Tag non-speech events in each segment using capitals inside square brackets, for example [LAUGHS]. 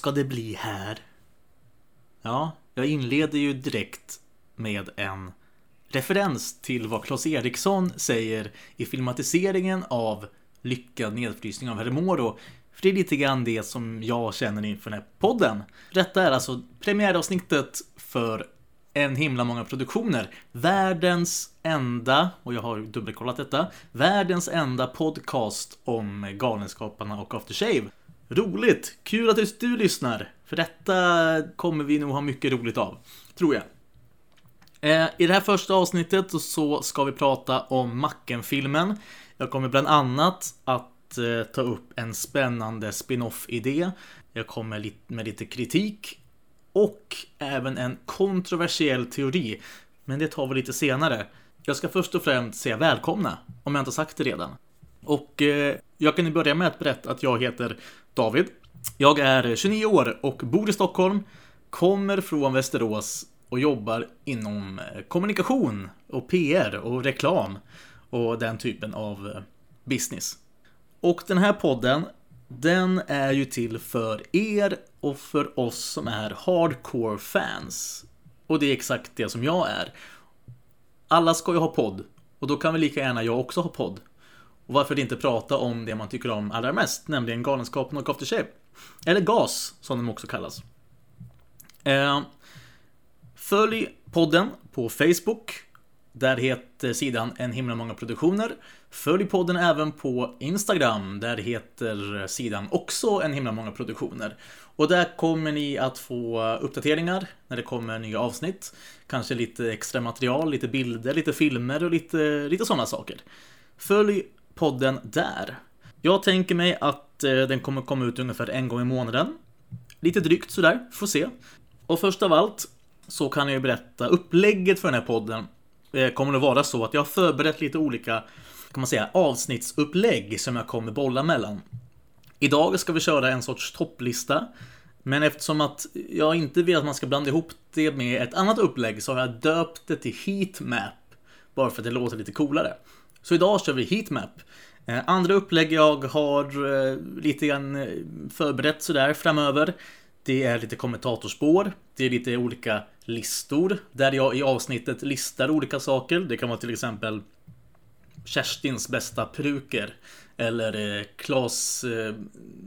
Vad ska det bli här? Ja, jag inleder ju direkt med en referens till vad Claes Eriksson säger i filmatiseringen av Lyckad nedfrysning av Hermoro. För det är lite grann det som jag känner inför den här podden. Detta är alltså premiäravsnittet för en himla många produktioner. Världens enda, och jag har dubbelkollat detta, världens enda podcast om Galenskaparna och After Shave. Roligt! Kul att just du lyssnar, för detta kommer vi nog ha mycket roligt av, tror jag. Eh, I det här första avsnittet så ska vi prata om Macken-filmen. Jag kommer bland annat att eh, ta upp en spännande spin-off-idé. Jag kommer med lite kritik och även en kontroversiell teori. Men det tar vi lite senare. Jag ska först och främst säga välkomna, om jag inte sagt det redan. Och eh, jag kan börja med att berätta att jag heter David. Jag är 29 år och bor i Stockholm, kommer från Västerås och jobbar inom eh, kommunikation och PR och reklam och den typen av eh, business. Och den här podden, den är ju till för er och för oss som är hardcore fans. Och det är exakt det som jag är. Alla ska ju ha podd och då kan väl lika gärna jag också ha podd. Och varför inte prata om det man tycker om allra mest, nämligen Galenskapen och After Shave. Eller GAS, som de också kallas. Eh, följ podden på Facebook. Där heter sidan En himla många produktioner. Följ podden även på Instagram. Där heter sidan också En himla många produktioner. Och där kommer ni att få uppdateringar när det kommer nya avsnitt. Kanske lite extra material, lite bilder, lite filmer och lite, lite sådana saker. Följ podden där. Jag tänker mig att eh, den kommer komma ut ungefär en gång i månaden. Lite drygt sådär, får se. Och först av allt så kan jag ju berätta upplägget för den här podden. Eh, kommer att vara så att jag har förberett lite olika, kan man säga, avsnittsupplägg som jag kommer bolla mellan. Idag ska vi köra en sorts topplista. Men eftersom att jag inte vill att man ska blanda ihop det med ett annat upplägg så har jag döpt det till Heatmap. Bara för att det låter lite coolare. Så idag kör vi Heatmap. Eh, andra upplägg jag har eh, lite grann eh, förberett sådär framöver. Det är lite kommentatorspår. Det är lite olika listor där jag i avsnittet listar olika saker. Det kan vara till exempel Kerstins bästa peruker. Eller Klas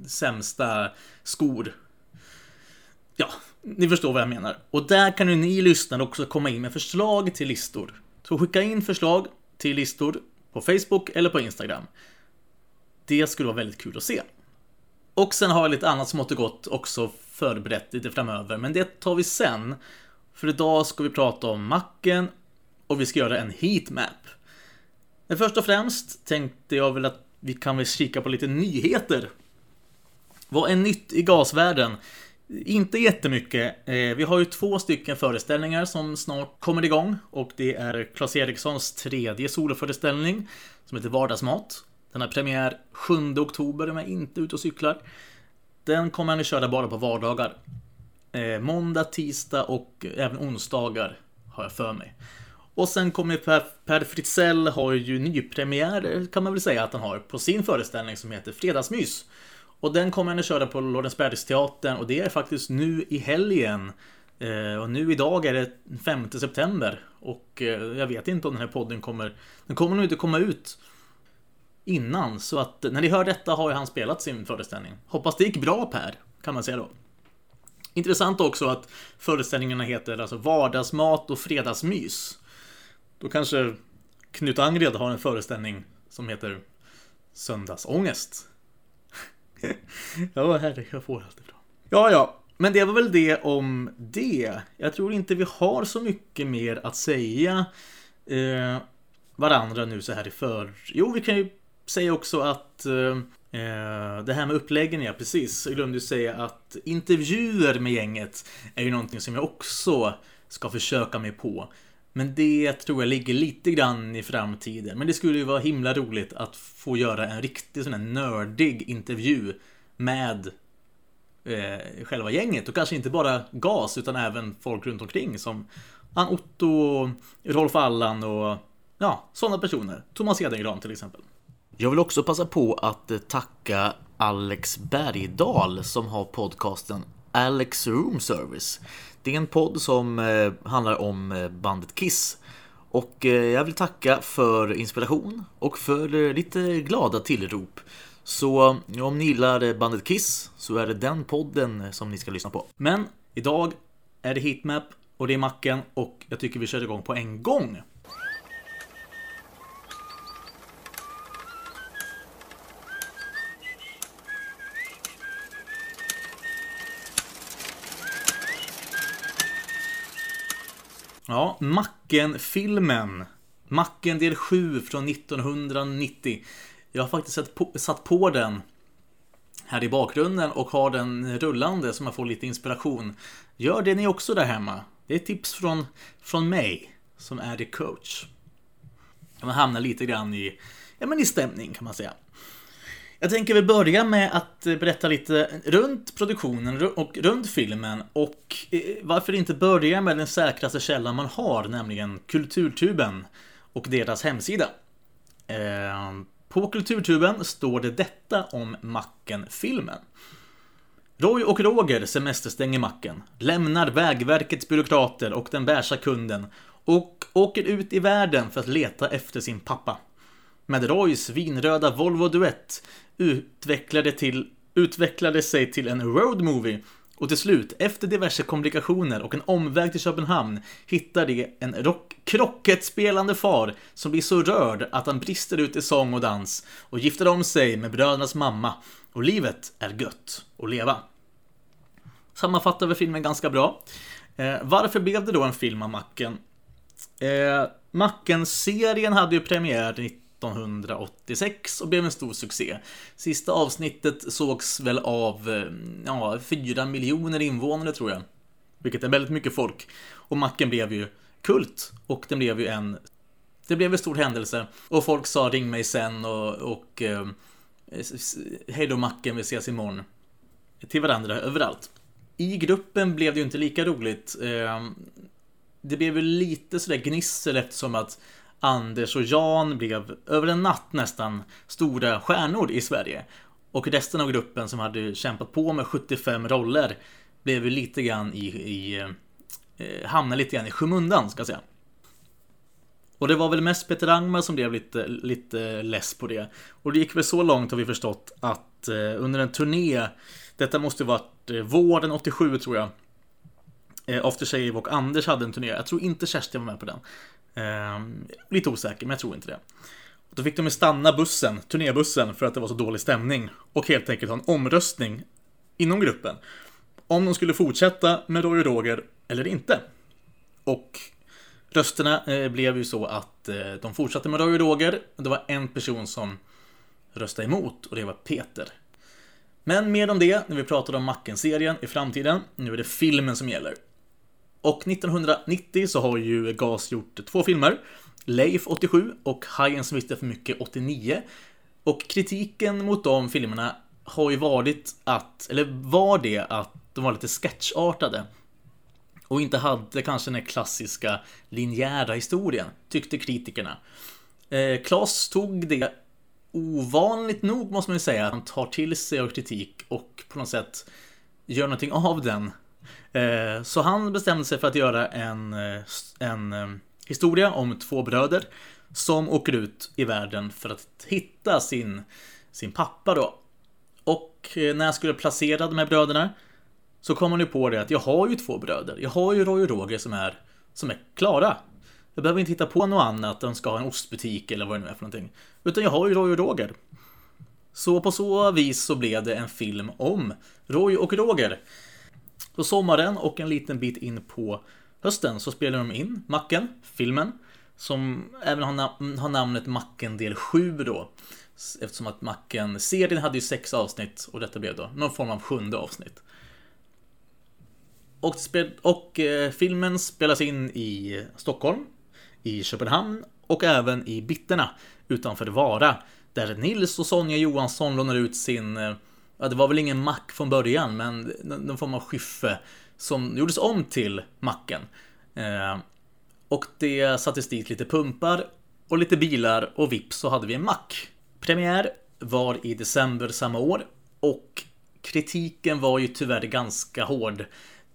sämsta skor. Ja, ni förstår vad jag menar. Och där kan ju ni lyssnare också komma in med förslag till listor. Så skicka in förslag till listor på Facebook eller på Instagram. Det skulle vara väldigt kul att se. Och sen har jag lite annat smått och gott också förberett lite framöver, men det tar vi sen. För idag ska vi prata om macken och vi ska göra en heatmap. Men först och främst tänkte jag väl att vi kan väl kika på lite nyheter. Vad är nytt i gasvärlden? Inte jättemycket. Eh, vi har ju två stycken föreställningar som snart kommer igång och det är Claes Erikssons tredje soloföreställning som heter Vardagsmat. Den har premiär 7 oktober om jag inte är ute och cyklar. Den kommer han att köra bara på vardagar. Eh, måndag, tisdag och även onsdagar har jag för mig. Och sen kommer Per, per Fritzell har ju nypremiär kan man väl säga att han har på sin föreställning som heter Fredagsmys. Och den kommer han att köra på Lorensbergsteatern och det är faktiskt nu i helgen. Eh, och nu idag är det 5 september. Och eh, jag vet inte om den här podden kommer... Den kommer nog inte komma ut innan. Så att när ni hör detta har ju han spelat sin föreställning. Hoppas det gick bra Per, kan man säga då. Intressant också att föreställningarna heter alltså Vardagsmat och Fredagsmys. Då kanske Knut Angred har en föreställning som heter Söndagsångest. [LAUGHS] ja, herre, jag får allt bra. Ja, ja, men det var väl det om det. Jag tror inte vi har så mycket mer att säga eh, varandra nu så här i för... Jo, vi kan ju säga också att eh, eh det här med uppläggen, ja precis. Jag glömde ju säga att intervjuer med gänget är ju någonting som jag också ska försöka mig på. Men det tror jag ligger lite grann i framtiden. Men det skulle ju vara himla roligt att få göra en riktig sån här nördig intervju med eh, själva gänget. Och kanske inte bara GAS utan även folk runt omkring som Ann Otto, Rolf Allan och ja, sådana personer. Thomas Edengran till exempel. Jag vill också passa på att tacka Alex Bergdahl som har podcasten Alex Room Service. Det är en podd som eh, handlar om eh, bandet Kiss. Och eh, jag vill tacka för inspiration och för lite glada tillrop. Så om ni gillar bandet Kiss så är det den podden som ni ska lyssna på. Men idag är det Heatmap och det är Macken och jag tycker vi kör igång på en gång. Ja, Macken-filmen. Macken del 7 från 1990. Jag har faktiskt satt på, satt på den här i bakgrunden och har den rullande så man får lite inspiration. Gör det ni också där hemma. Det är tips från, från mig som är the coach. Man hamnar lite grann i, ja, men i stämning kan man säga. Jag tänker vi börja med att eh, berätta lite runt produktionen och runt filmen och eh, varför inte börja med den säkraste källan man har, nämligen Kulturtuben och deras hemsida. Ehm, på Kulturtuben står det detta om Macken-filmen. Roy och Roger semesterstänger macken, lämnar Vägverkets byråkrater och den bärsa kunden och åker ut i världen för att leta efter sin pappa. Med Roys vinröda Volvo Duett utvecklade, till, utvecklade sig till en road movie och till slut, efter diverse komplikationer och en omväg till Köpenhamn, hittar de en rock krocketspelande far som blir så rörd att han brister ut i sång och dans och gifter om sig med brödernas mamma. Och livet är gött att leva. Sammanfattar vi filmen ganska bra. Eh, varför blev det då en film av Macken? Eh, Macken-serien hade ju premiär 1986 och blev en stor succé. Sista avsnittet sågs väl av eh, ja, 4 miljoner invånare tror jag. Vilket är väldigt mycket folk. Och macken blev ju kult och den blev ju en det blev en stor händelse och folk sa ring mig sen och, och eh, hej då macken, vi ses imorgon. Till varandra överallt. I gruppen blev det ju inte lika roligt. Eh, det blev ju lite sådär gnissel eftersom att Anders och Jan blev över en natt nästan stora stjärnor i Sverige. Och resten av gruppen som hade kämpat på med 75 roller blev lite grann i, i eh, hamnade lite grann i skymundan ska jag säga. Och det var väl mest Peter Angmar som blev lite, lite less på det. Och det gick väl så långt har vi förstått att eh, under en turné, detta måste varit eh, våren 87 tror jag. Eh, After Shave och Anders hade en turné. Jag tror inte Kerstin var med på den. Eh, lite osäker, men jag tror inte det. Och då fick de stanna bussen, turnébussen, för att det var så dålig stämning. Och helt enkelt ha en omröstning inom gruppen. Om de skulle fortsätta med Roy och Roger eller inte. Och rösterna eh, blev ju så att eh, de fortsatte med Roy och Roger. Det var en person som röstade emot och det var Peter. Men mer om det när vi pratar om Macken-serien i framtiden. Nu är det filmen som gäller. Och 1990 så har ju GAS gjort två filmer. Leif 87 och Hajen som visste för mycket 89. Och kritiken mot de filmerna har ju varit att, eller var det att de var lite sketchartade. Och inte hade kanske den klassiska linjära historien, tyckte kritikerna. Eh, Klas tog det ovanligt nog måste man ju säga, han tar till sig av kritik och på något sätt gör någonting av den Eh, så han bestämde sig för att göra en, eh, en eh, historia om två bröder som åker ut i världen för att hitta sin, sin pappa då. Och när jag skulle placera de här bröderna så kom han ju på det att jag har ju två bröder. Jag har ju Roy och Roger som är, som är klara. Jag behöver inte hitta på något annat, de ska ha en ostbutik eller vad det nu är för någonting. Utan jag har ju Roy och Roger. Så på så vis så blev det en film om Roy och Roger. På sommaren och en liten bit in på hösten så spelar de in Macken, filmen, som även har, nam har namnet Macken del 7 då. Eftersom att Macken, serien hade ju sex avsnitt och detta blev då någon form av sjunde avsnitt. Och, och eh, filmen spelas in i Stockholm, i Köpenhamn och även i Bitterna utanför Vara. Där Nils och Sonja Johansson lånar ut sin eh, ja, det var väl ingen mack från början, men någon form av skyffe som gjordes om till macken. Eh, och det sattes dit lite pumpar och lite bilar och vips så hade vi en mack. Premiär var i december samma år och kritiken var ju tyvärr ganska hård.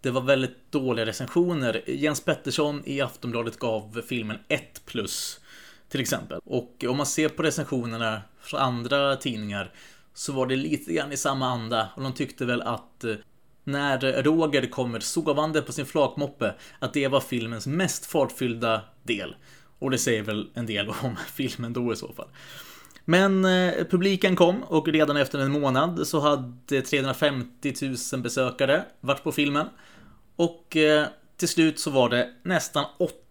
Det var väldigt dåliga recensioner. Jens Pettersson i Aftonbladet gav filmen 1 plus till exempel. Och om man ser på recensionerna från andra tidningar så var det lite grann i samma anda och de tyckte väl att eh, när Roger kommer sovande på sin flakmoppe att det var filmens mest fartfyllda del. Och det säger väl en del om [LAUGHS] filmen då i så fall. Men eh, publiken kom och redan efter en månad så hade 350 000 besökare varit på filmen. Och eh, till slut så var det nästan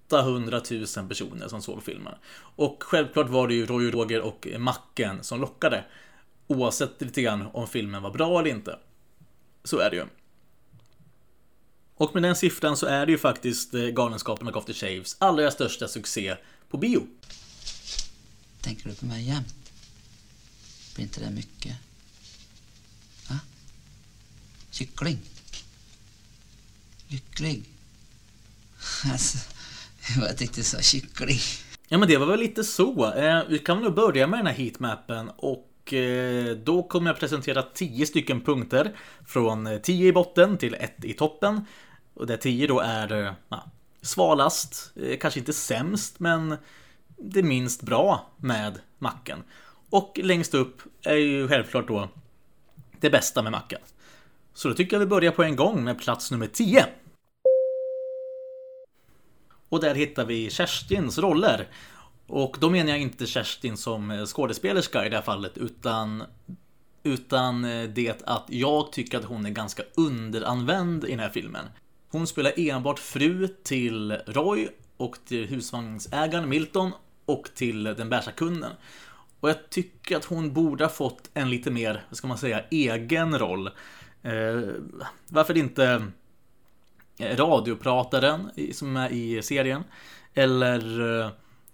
800 000 personer som såg filmen. Och självklart var det ju Roy Roger och Macken som lockade. Oavsett lite grann om filmen var bra eller inte. Så är det ju. Och med den siffran så är det ju faktiskt eh, Galenskapen och After Shaves allra största succé på bio. Tänker du på mig jämt? Blir inte det mycket? Va? Kyckling? Lycklig? [LAUGHS] Alltså, jag tyckte du sa kyckling. Ja men det var väl lite så. Eh, vi kan väl börja med den här heatmappen och Eh, då kommer jag presentera 10 stycken punkter från eh, 10 i botten till 1 i toppen. Och där 10 då är eh, ja, svalast, kanske inte sämst men det minst bra med macken. Och längst upp är ju självklart då det bästa med macken. Så då tycker jag vi börjar på en gång med plats nummer 10. Och där hittar vi Kerstins roller. Och då menar jag inte Kerstin som eh, skådespelerska i det här fallet, utan utan eh, det att jag tycker att hon är ganska underanvänd i den här filmen. Hon spelar enbart fru till Roy och till husvagnsägaren Milton och till den bärsa kunden. Och jag tycker att hon borde ha fått en lite mer, vad ska man säga, egen roll. Eh, varför inte eh, radioprataren som är i serien? Eller eh,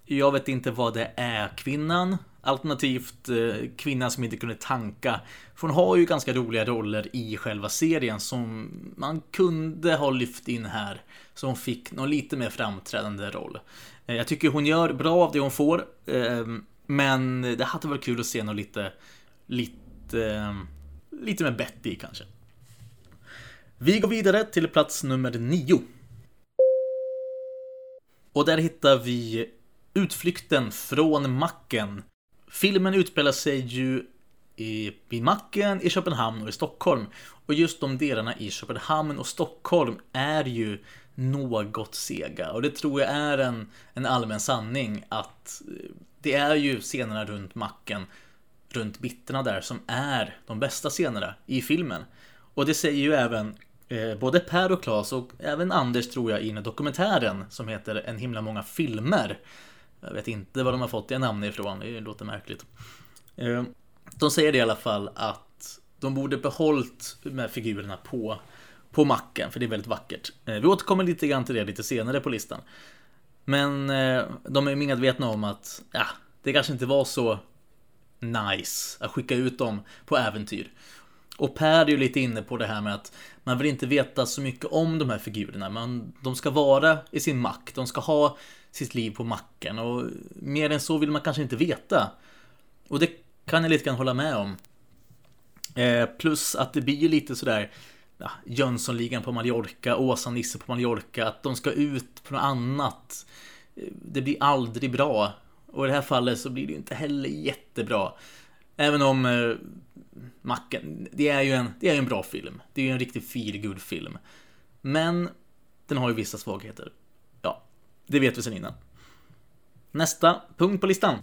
jag vet inte vad det är, kvinnan? Alternativt eh, kvinnan som inte kunde tanka. För hon har ju ganska roliga roller i själva serien som man kunde ha lyft in här. Så hon fick någon lite mer framträdande roll. Eh, jag tycker hon gör bra av det hon får. Eh, men det hade varit kul att se något lite, lite, lite mer Betty kanske. Vi går vidare till plats nummer nio. Och där hittar vi Utflykten från macken. Filmen utspelar sig ju i, vid macken i Köpenhamn och i Stockholm. Och just de delarna i Köpenhamn och Stockholm är ju något sega. Och det tror jag är en, en allmän sanning att eh, det är ju scenerna runt macken, runt bitterna där, som är de bästa scenerna i filmen. Och det säger ju även eh, både Per och Klas och även Anders tror jag i den dokumentären som heter En himla många filmer. Jag vet inte var de har fått det namnet ifrån, det låter märkligt. Eh, de säger det i alla fall att de borde behållit med figurerna på, på macken, för det är väldigt vackert. Eh, vi återkommer lite grann till det lite senare på listan. Men eh, de är medvetna om att ja, det kanske inte var så nice att skicka ut dem på äventyr. Och Per är ju lite inne på det här med att man vill inte veta så mycket om de här figurerna. Man, de ska vara i sin makt, de ska ha sitt liv på macken och mer än så vill man kanske inte veta. Och det kan jag lite grann hålla med om. Eh, plus att det blir lite sådär ja, Jönssonligan på Mallorca, Åsa-Nisse på Mallorca, att de ska ut på något annat. Det blir aldrig bra. Och i det här fallet så blir det inte heller jättebra. Även om eh, Macken, det är ju en, det är en bra film. Det är ju en riktig feelgood film. Men den har ju vissa svagheter. Det vet vi sen innan. Nästa punkt på listan.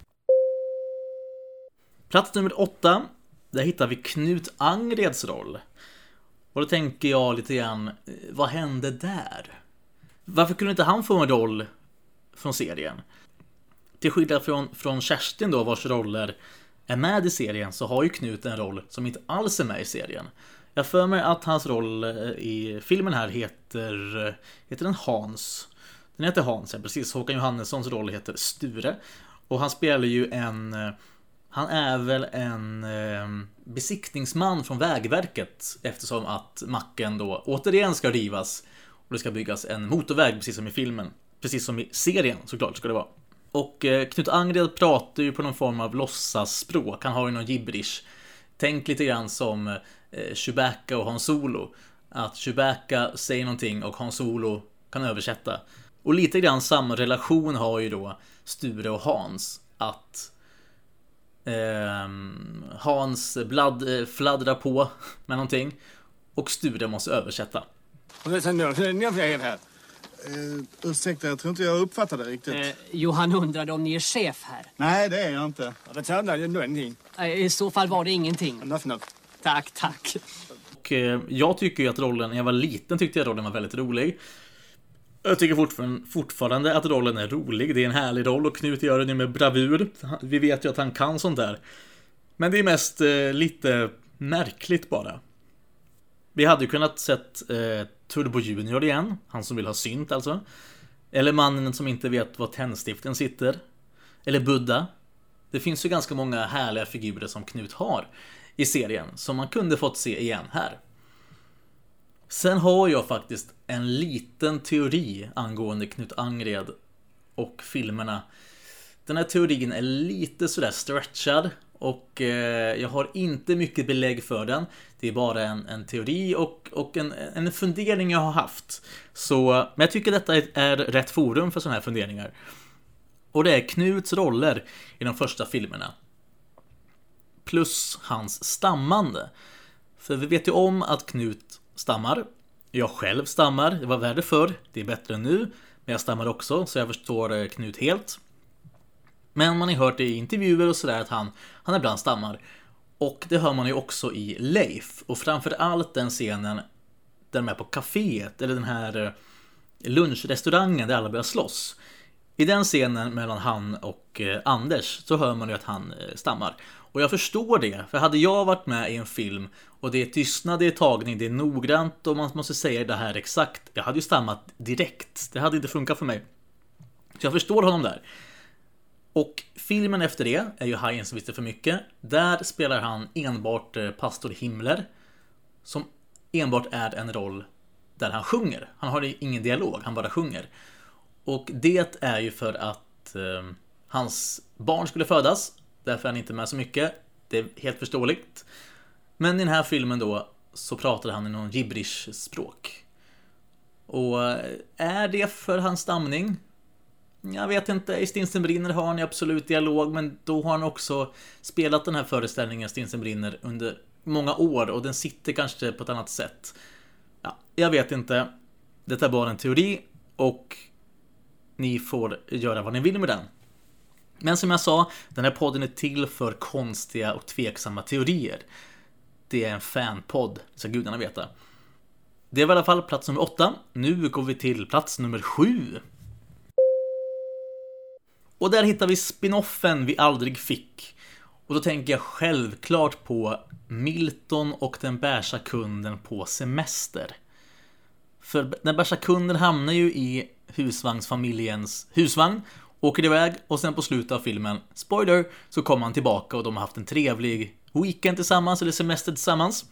Plats nummer åtta. Där hittar vi Knut Angreds roll. Och då tänker jag lite grann, eh, vad hände där? Varför kunde inte han få en roll från serien? Till skillnad från, från Kerstin då, vars roller är med i serien, så har ju Knut en roll som inte alls är med i serien. Jag för mig att hans roll eh, i filmen här heter, eh, heter den Hans? Den heter Hans, ja precis. Håkan Johannessons roll heter Sture. Och han spelar ju en eh, han är väl en eh, besiktningsman från Vägverket eftersom att macken då återigen ska rivas och det ska byggas en motorväg precis som i filmen. Precis som i serien såklart ska det vara. Och eh, Knut Angred pratar ju på någon form av låtsasspråk. Han har ju någon gibberish. Tänk lite grann som Chewbacca och Hans Solo. Att Chewbacca säger någonting och Hans Solo kan översätta. Och lite grann samma relation har ju då Sture och Hans. Att eh, Hans blad, eh, fladdrar på [LAUGHS] med någonting och Sture måste översätta. Uh, ursäkta, jag tror inte jag uppfattade det riktigt. Eh, Johan undrade om ni är chef här. Nej, det är jag inte. Eh, I så fall var det ingenting. Tack, tack. Och eh, jag tycker ju att rollen, när jag var liten tyckte jag rollen var väldigt rolig. Jag tycker fortfarande, fortfarande att rollen är rolig. Det är en härlig roll och Knut gör den med bravur. Vi vet ju att han kan sånt där. Men det är mest eh, lite märkligt bara. Vi hade ju kunnat sett eh, Turbo Junior igen, han som vill ha synt alltså. Eller mannen som inte vet var tändstiften sitter. Eller Buddha. Det finns ju ganska många härliga figurer som Knut har i serien som man kunde fått se igen här. Sen har jag faktiskt en liten teori angående Knut Angred och filmerna. Den här teorin är lite sådär stretchad och eh, jag har inte mycket belägg för den. Det är bara en, en teori och, och en, en fundering jag har haft. Så, men jag tycker detta är, är rätt forum för sådana här funderingar. Och det är Knuts roller i de första filmerna. Plus hans stammande. För vi vet ju om att Knut stammar. Jag själv stammar, det var värre förr, det är bättre nu. Men jag stammar också, så jag förstår eh, Knut helt. Men man har hört i intervjuer och sådär att han, han ibland stammar. Och det hör man ju också i Leif. Och framförallt den scenen där de är på kaféet, eller den här eh, lunchrestaurangen där alla börjar slåss. I den scenen mellan han och eh, Anders så hör man ju att han stammar. Och jag förstår det, för hade jag varit med i en film och det är tystnad, det är tagning, det är noggrant och man måste säga det här exakt. Jag hade ju stammat direkt. Det hade inte funkat för mig. Så jag förstår honom där. Och filmen efter det är ju Hajen som visste för mycket. Där spelar han enbart eh, pastor Himmler. Som enbart är en roll där han sjunger. Han har ingen dialog, han bara sjunger. Och det är ju för att eh, hans barn skulle födas. Därför är han inte med så mycket. Det är helt förståeligt. Men i den här filmen då så pratar han i någon gibberish språk. Och eh, är det för hans stamning? Jag vet inte, i Stinsen brinner har han ju absolut dialog, men då har han också spelat den här föreställningen Stinsen brinner under många år och den sitter kanske på ett annat sätt. Ja, jag vet inte. Detta är bara en teori och ni får göra vad ni vill med den. Men som jag sa, den här podden är till för konstiga och tveksamma teorier. Det är en fanpodd, ska gudarna veta. Det var i alla fall plats nummer åtta. Nu går vi till plats nummer sju. Och där hittar vi spinoffen vi aldrig fick. Och då tänker jag självklart på Milton och den bärsa kunden på semester. För den bärsa kunden hamnar ju i husvagnsfamiljens husvagn, åker iväg och sen på slutet av filmen, spoiler, så kommer han tillbaka och de har haft en trevlig weekend tillsammans, eller semester tillsammans.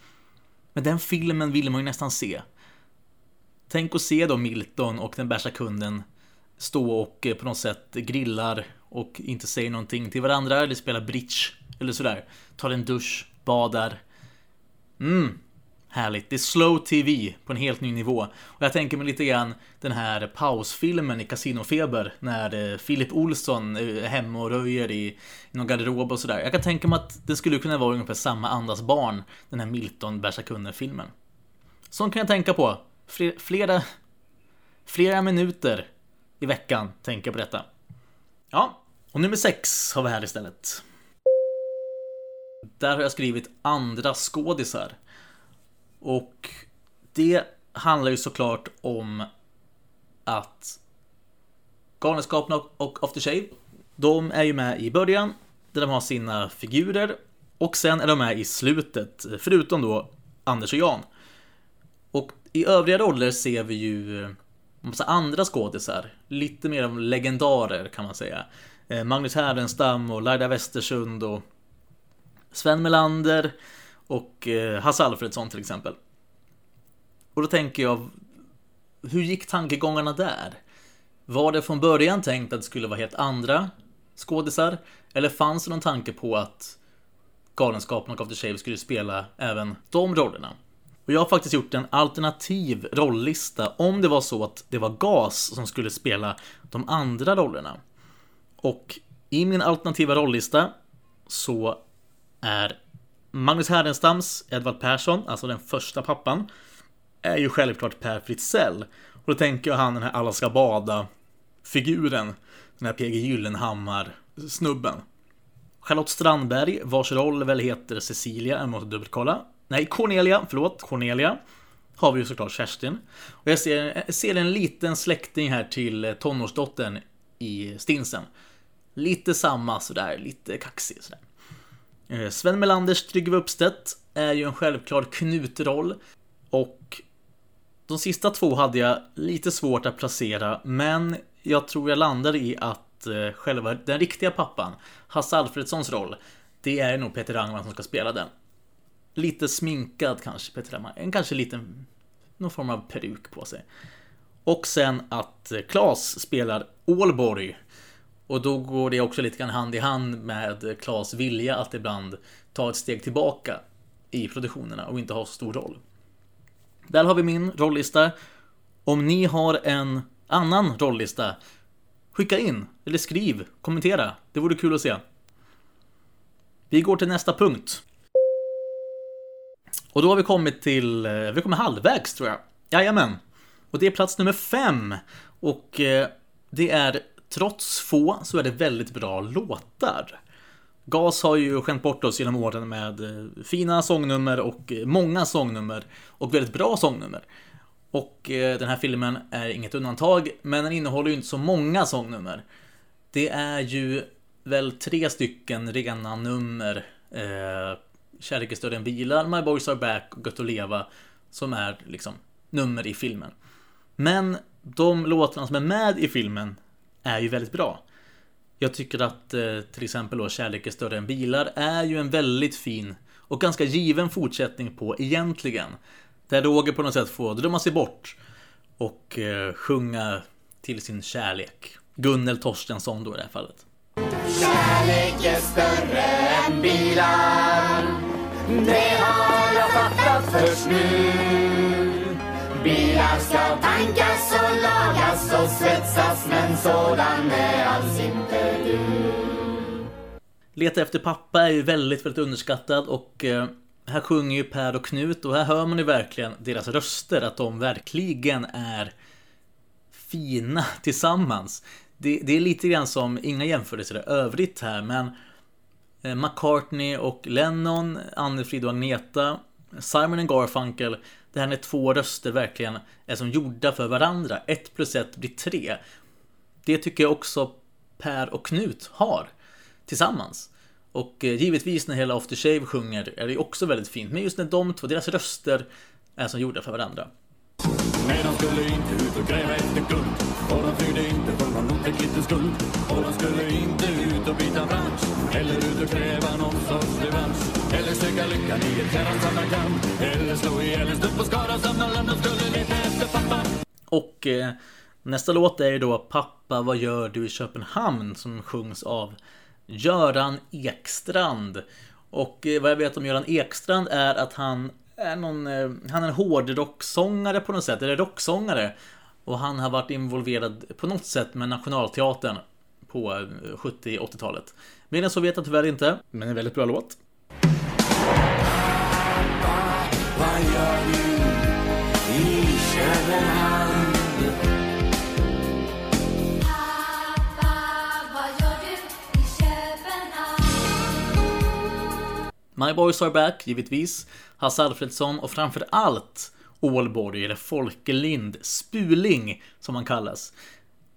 Men den filmen vill man ju nästan se. Tänk att se då Milton och den bärsa kunden stå och eh, på något sätt grillar och inte säger någonting till varandra eller spelar bridge eller sådär. Tar en dusch, badar. Mm, härligt. Det är slow TV på en helt ny nivå. Och jag tänker mig lite grann den här pausfilmen i Casinofeber när Filip Philip Olsson eh, är hemma och röjer i, någon garderob och sådär. Jag kan tänka mig att det skulle kunna vara ungefär samma andas barn, den här Milton Bärsa-kunden-filmen. Sånt kan jag tänka på. Flera, flera minuter i veckan tänker jag på detta. Ja, och nummer sex har vi här istället. Där har jag skrivit andra skådisar. Och det handlar ju såklart om att Galenskaparna och After Shave, de är ju med i början, där de har sina figurer. Och sen är de med i slutet, förutom då Anders och Jan. Och i övriga roller ser vi ju eh, massa andra skådisar. Lite mer av legendarer kan man säga. Eh, Magnus Härenstam och Laila Westersund och Sven Melander och eh, Hasse Alfredsson till exempel. Och då tänker jag, hur gick tankegångarna där? Var det från början tänkt att det skulle vara helt andra skådisar? Eller fanns det någon tanke på att Galenskaparna och After Shave skulle spela även de rollerna. Och jag har faktiskt gjort en alternativ rolllista om det var så att det var GAS som skulle spela de andra rollerna. Och i min alternativa rolllista så är Magnus Härdenstams Edvard Persson, alltså den första pappan, är ju självklart Per Fritzell. Och då tänker jag han den här Alla ska bada-figuren. Den här PG Gyllenhammar-snubben. Charlotte Strandberg, vars roll väl heter Cecilia, jag måste dubbelkolla. Nej, Cornelia, förlåt, Cornelia. Har vi ju såklart Kerstin. Och jag ser, jag ser en liten släkting här till tonårsdottern i Stinsen. Lite samma sådär, lite kaxig sådär. Eh, Sven Melanders Tryggve Uppstedt är ju en självklar knutroll. Och de sista två hade jag lite svårt att placera, men jag tror jag landar i att eh, själva den riktiga pappan, Hasse Alfredsons roll, det är nog Peter Rangman som ska spela den. Lite sminkad kanske, Peter Rangman. En kanske liten, någon form av peruk på sig. Och sen att eh, Klas spelar Ålborg. Och då går det också lite grann hand i hand med Klas vilja att ibland ta ett steg tillbaka i produktionerna och inte ha så stor roll. Där har vi min rollista. Om ni har en annan rollista, skicka in eller skriv, kommentera. Det vore kul att se. Vi går till nästa punkt. Och då har vi kommit till, vi kommer halvvägs tror jag. Jajamän. Och det är plats nummer fem. Och eh, det är, trots få, så är det väldigt bra låtar. GAS har ju skämt bort oss genom åren med eh, fina sångnummer och eh, många sångnummer och väldigt bra sångnummer. Och eh, den här filmen är inget undantag, men den innehåller ju inte så många sångnummer. Det är ju väl tre stycken rena nummer. Eh, Kärlek är större än bilar, My Boys Are Back och Gött att leva som är liksom nummer i filmen. Men de låtarna som är med i filmen är ju väldigt bra. Jag tycker att eh, till exempel då Kärlek är större än bilar är ju en väldigt fin och ganska given fortsättning på egentligen. Där Roger på något sätt får drömma sig bort och eh, sjunga till sin kärlek. Gunnel Torstensson då i det här fallet. Kärlek är större än bilar Det har jag fattat först nu Bilar ska tankas och lagas och svetsas men sådan är alls inte du. Leta efter pappa är ju väldigt, väldigt underskattad och eh, här sjunger ju Per och Knut och här hör man ju verkligen deras röster, att de verkligen är fina [LAUGHS] tillsammans. Det, det är lite grann som, inga jämförelser i övrigt här, men eh, McCartney och Lennon, Anne-Frid och Agneta, Simon och Garfunkel, det här när två röster verkligen är som gjorda för varandra. Ett plus ett blir tre. Det tycker jag också Per och Knut har tillsammans. Och eh, givetvis när hela After Shave sjunger är det också väldigt fint. Men just när de två, deras röster är som gjorda för varandra. Nej, de skulle inte ut och gräva efter guld. Och de flydde inte från någon ett litet skuld. Och de skulle inte ut och byta bransch. Eller ut och kräva någon sorts revansch. Eller söka lyckan i ett fjärran samlarkam Eller slå ihjäl en snutt på Skara skada samlarland De skulle leta efter pappa Och eh, nästa låt är ju då Pappa vad gör du i Köpenhamn? Som sjungs av Göran Ekstrand Och eh, vad jag vet om Göran Ekstrand är att han är någon, eh, han är en hårdrocksångare på något sätt, eller rocksångare. Och han har varit involverad på något sätt med Nationalteatern på eh, 70-80-talet. Mer än så vet jag tyvärr inte, men en väldigt bra låt. Vad gör du i Köpenhamn? Pappa, vad gör du i Köpenhamn? My Boys Are Back, givetvis. Hasse Alfredsson och framför allt Ålborg, eller Folkelind, Spuling som han kallas.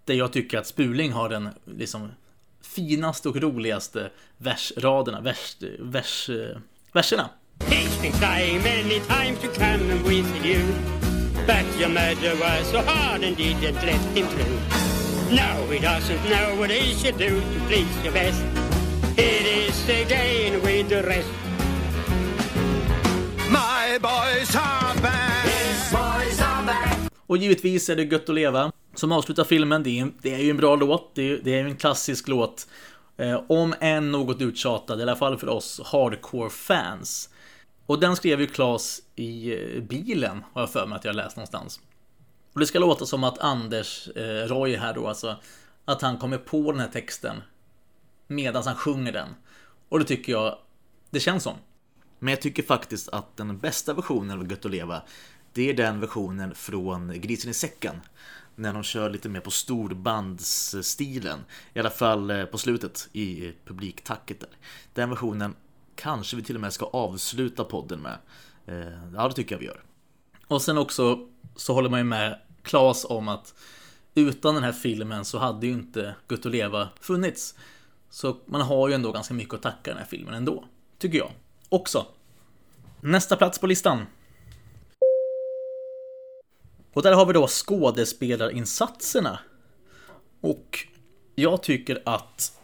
Där jag tycker att Spuling har den liksom finaste och roligaste versraderna, vers, vers, verserna. It's been trying many times to come and with you But your mother was so hard and didn't let him through No, he doesn't know what he should do to please your best It is again with the rest My boys are och givetvis är det Gött att leva som avslutar filmen. Det är, det är ju en bra låt. Det är, det är ju en klassisk låt. Eh, om än något uttjatad, i alla fall för oss hardcore fans. Och den skrev ju Klas i eh, bilen, har jag för mig att jag läst någonstans. Och det ska låta som att Anders eh, Roy här då, alltså att han kommer på den här texten medan han sjunger den. Och det tycker jag det känns som. Men jag tycker faktiskt att den bästa versionen av Gött att leva, det är den versionen från Grisen i säcken. När de kör lite mer på storbandsstilen. I alla fall eh, på slutet i publiktacket där. Den versionen kanske vi till och med ska avsluta podden med. Eh, ja, det tycker jag vi gör. Och sen också så håller man ju med Klas om att utan den här filmen så hade ju inte Gött och leva funnits. Så man har ju ändå ganska mycket att tacka den här filmen ändå. Tycker jag. Också. Nästa plats på listan. Och där har vi då skådespelarinsatserna. Och jag tycker att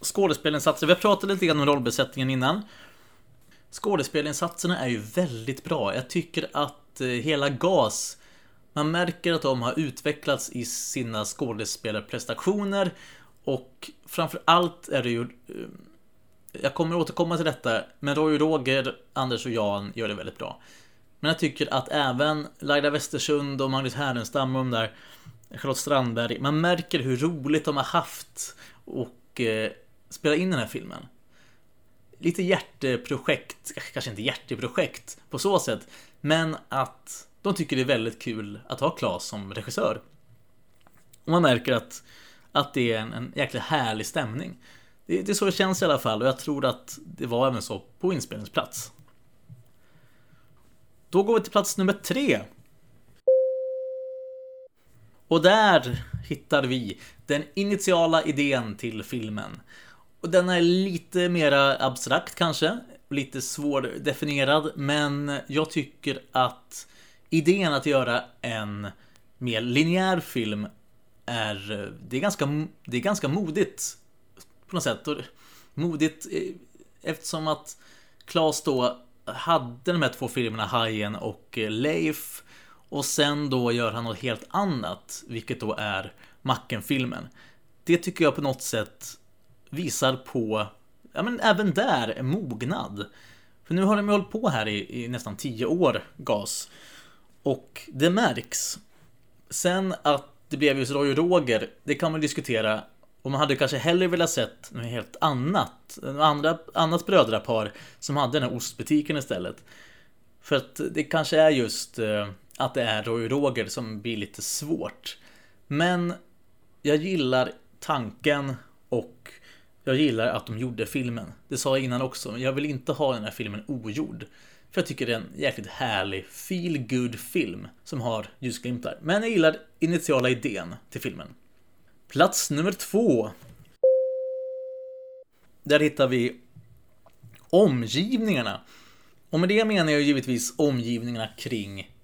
skådespelarinsatser, vi har pratat lite grann om rollbesättningen innan. Skådespelarinsatserna är ju väldigt bra. Jag tycker att eh, hela GAS, man märker att de har utvecklats i sina skådespelarprestationer och framför allt är det ju eh, jag kommer återkomma till detta, men Roy Roger, Anders och Jan gör det väldigt bra. Men jag tycker att även Laila Westersund och Magnus Härenstam och de där Charlotte Strandberg, man märker hur roligt de har haft och eh, spela in den här filmen. Lite hjärteprojekt, eh, kanske inte hjärteprojekt på så sätt, men att de tycker det är väldigt kul att ha Claes som regissör. Och man märker att, att det är en, en jäkla härlig stämning. Det, det är så det känns i alla fall och jag tror att det var även så på inspelningsplats. Då går vi till plats nummer tre. Och där hittar vi den initiala idén till filmen. Och den är lite mera abstrakt kanske, lite svårdefinierad, men jag tycker att idén att göra en mer linjär film är, det är ganska, det är ganska modigt på något sätt. Och modigt eh, eftersom att Klas då hade de här två filmerna Hajen och eh, Leif och sen då gör han något helt annat, vilket då är Macken-filmen. Det tycker jag på något sätt visar på, ja men även där, mognad. För nu har de ju hållit på här i, i nästan tio år, GAS. Och det märks. Sen att det blev just Roy och Roger, det kan man diskutera och man hade kanske hellre velat sett något helt annat. Andra, annat brödrapar som hade den här ostbutiken istället. För att det kanske är just eh, att det är Roy och Roger som blir lite svårt. Men jag gillar tanken och jag gillar att de gjorde filmen. Det sa jag innan också, men jag vill inte ha den här filmen ogjord. För jag tycker det är en jäkligt härlig feel good film som har ljusglimtar. Men jag gillar initiala idén till filmen. Plats nummer två. Där hittar vi omgivningarna. Och med det menar jag givetvis omgivningarna kring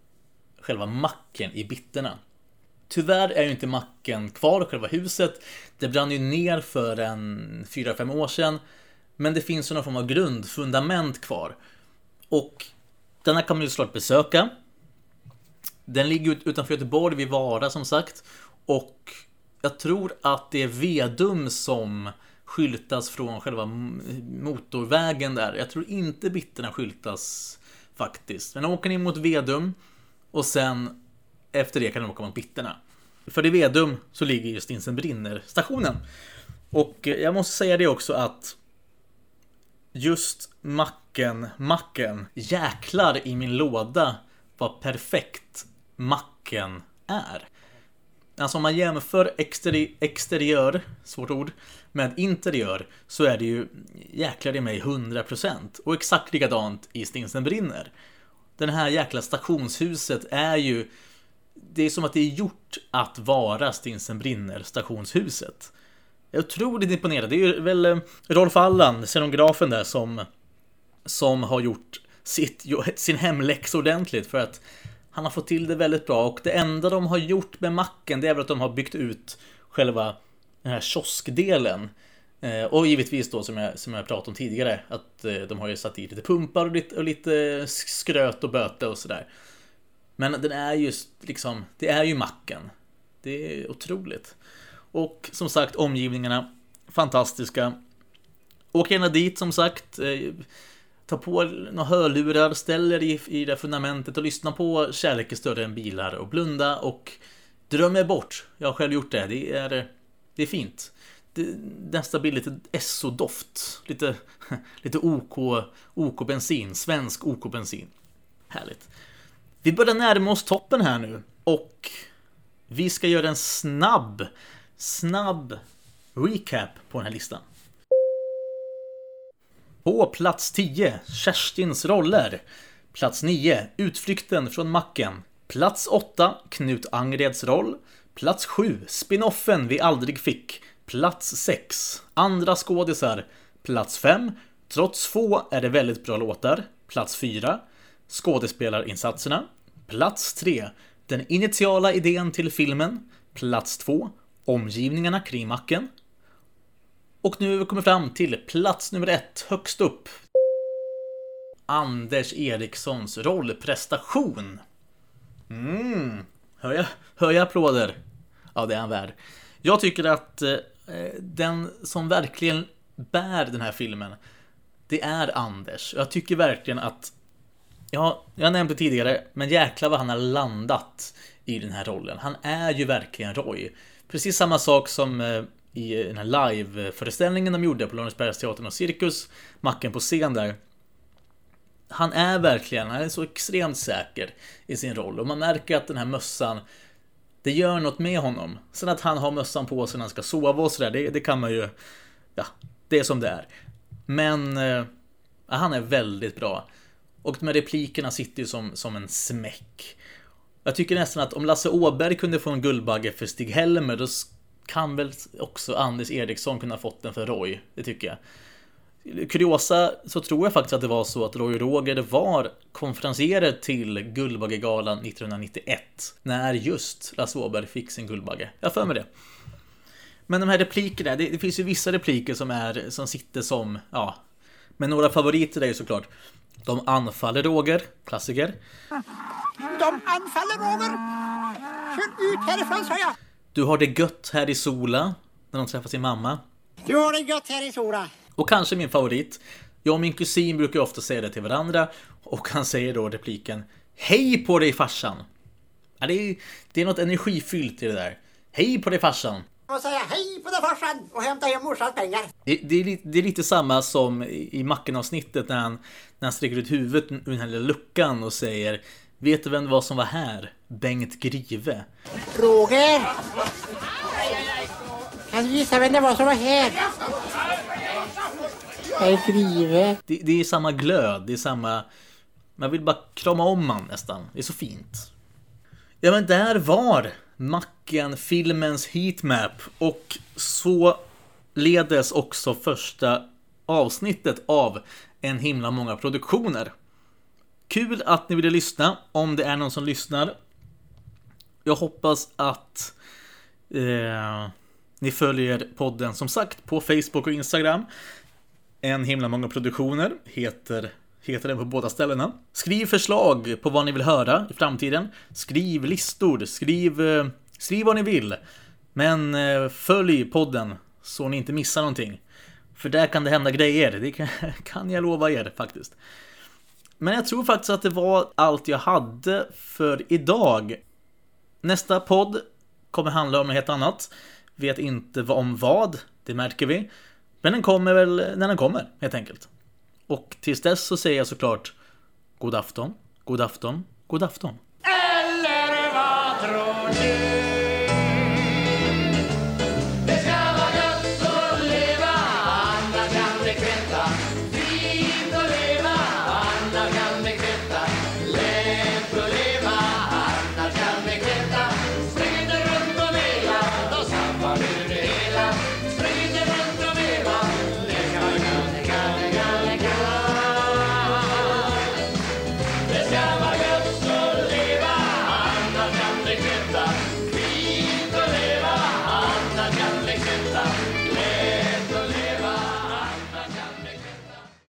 själva macken i bitterna. Tyvärr är ju inte macken kvar, själva huset. Det brann ju ner för en 4-5 år sedan. Men det finns ju någon form av grundfundament kvar. Och denna kan man ju såklart besöka. Den ligger utanför Göteborg, vid Vara som sagt. Och jag tror att det är Vedum som skyltas från själva motorvägen där. Jag tror inte bitterna skyltas faktiskt. Men de åker in mot Vedum och sen efter det kan de åka mot bitterna. För i Vedum så ligger just Stinsen brinner stationen. Och eh, jag måste säga det också att just macken, macken, jäklar i min låda vad perfekt macken är. Alltså om man jämför exteri exteriör, svårt ord, med interiör så är det ju jäklar i mig 100% och exakt likadant i Stinsen brinner. Den här jäkla stationshuset är ju det är som att det är gjort att vara Stinsen brinner stationshuset. Jag är otroligt imponerad. Det är ju väl eh, Rolf Allan, scenografen där, som, som har gjort sitt, sin hemläxa ordentligt för att han har fått till det väldigt bra och det enda de har gjort med macken det är väl att de har byggt ut själva den här kioskdelen. Eh, och givetvis då som jag, som jag pratade om tidigare att eh, de har ju satt i lite pumpar och lite, och lite skröt och böte och sådär. Men den är just liksom, det är ju macken. Det är otroligt. Och som sagt omgivningarna fantastiska. Åk gärna dit som sagt. Eh, Ta på några hörlurar, ställ er i, i det fundamentet och lyssna på Kärlek är större än bilar och blunda och dröm er bort. Jag har själv gjort det. Det är, det är fint. Det nästan blir lite SO-doft. Lite, [LAUGHS] lite OK, OK bensin. Svensk OK bensin. Härligt. Vi börjar närma oss toppen här nu och vi ska göra en snabb, snabb recap på den här listan. På plats 10, Kerstins roller. Plats 9, Utflykten från macken. Plats 8, Knut Angreds roll. Plats 7, Spinoffen vi aldrig fick. Plats 6, Andra skådisar. Plats 5, Trots få är det väldigt bra låtar. Plats 4, Skådespelarinsatserna. Plats 3, Den initiala idén till filmen. Plats 2, Omgivningarna kring macken. Och nu har vi kommit fram till plats nummer ett, högst upp. Anders Erikssons rollprestation. Mm. Hör jag, hör jag applåder? Ja, det är han värd. Jag tycker att eh, den som verkligen bär den här filmen, det är Anders. Jag tycker verkligen att, ja, jag nämnde tidigare, men jäklar vad han har landat i den här rollen. Han är ju verkligen Roy. Precis samma sak som eh, i den här live-föreställningen de gjorde på Lorensbergsteatern och Cirkus, Macken på scen där. Han är verkligen, han är så extremt säker i sin roll och man märker att den här mössan, det gör något med honom. Sen att han har mössan på sig när han ska sova och sådär, det, det kan man ju, ja, det är som det är. Men eh, han är väldigt bra. Och de här replikerna sitter ju som, som en smäck. Jag tycker nästan att om Lasse Åberg kunde få en Guldbagge för Stig-Helmer, då kan väl också Anders Eriksson kunna fått den för Roy. Det tycker jag. Kuriosa så tror jag faktiskt att det var så att Roy Roger var konferencierer till Guldbaggegalan 1991. När just Lasse Åberg fick sin Guldbagge. Jag för mig det. Men de här replikerna, det, det, finns ju vissa repliker som, är, som sitter som, ja. Men några favoriter är ju såklart De anfaller Roger, klassiker. De anfaller Roger! Kör ut härifrån sa jag! Du har det gött här i Sola, när de träffar sin mamma. Du har det gött här i Sola. Och kanske min favorit. Jag och min kusin brukar ofta säga det till varandra och han säger då repliken Hej på dig farsan! Ja, det, är, det är något energifyllt i det där. Hej på dig farsan! Och säga hej på dig farsan och hämta hem morsans pengar. Det, det, är, det är lite samma som i Macken-avsnittet när han, när han sträcker ut huvudet ur den här lilla luckan och säger Vet du vem det var som var här? Bengt Grive. Roger! Kan du gissa vem det var som var här? Bengt Grive. Det, det är samma glöd, det är samma... Man vill bara krama om man nästan. Det är så fint. Ja men där var Macken filmens heatmap och så ledes också första avsnittet av En himla många produktioner. Kul att ni ville lyssna, om det är någon som lyssnar. Jag hoppas att eh, ni följer podden som sagt på Facebook och Instagram. En himla många produktioner heter, heter den på båda ställena. Skriv förslag på vad ni vill höra i framtiden. Skriv listor, skriv, eh, skriv vad ni vill. Men eh, följ podden så ni inte missar någonting. För där kan det hända grejer, det kan, [LAUGHS] kan jag lova er faktiskt. Men jag tror faktiskt att det var allt jag hade för idag. Nästa podd kommer handla om något helt annat. Vet inte om vad, det märker vi. Men den kommer väl när den kommer, helt enkelt. Och tills dess så säger jag såklart God afton, god afton, god afton. Eller vad tror du?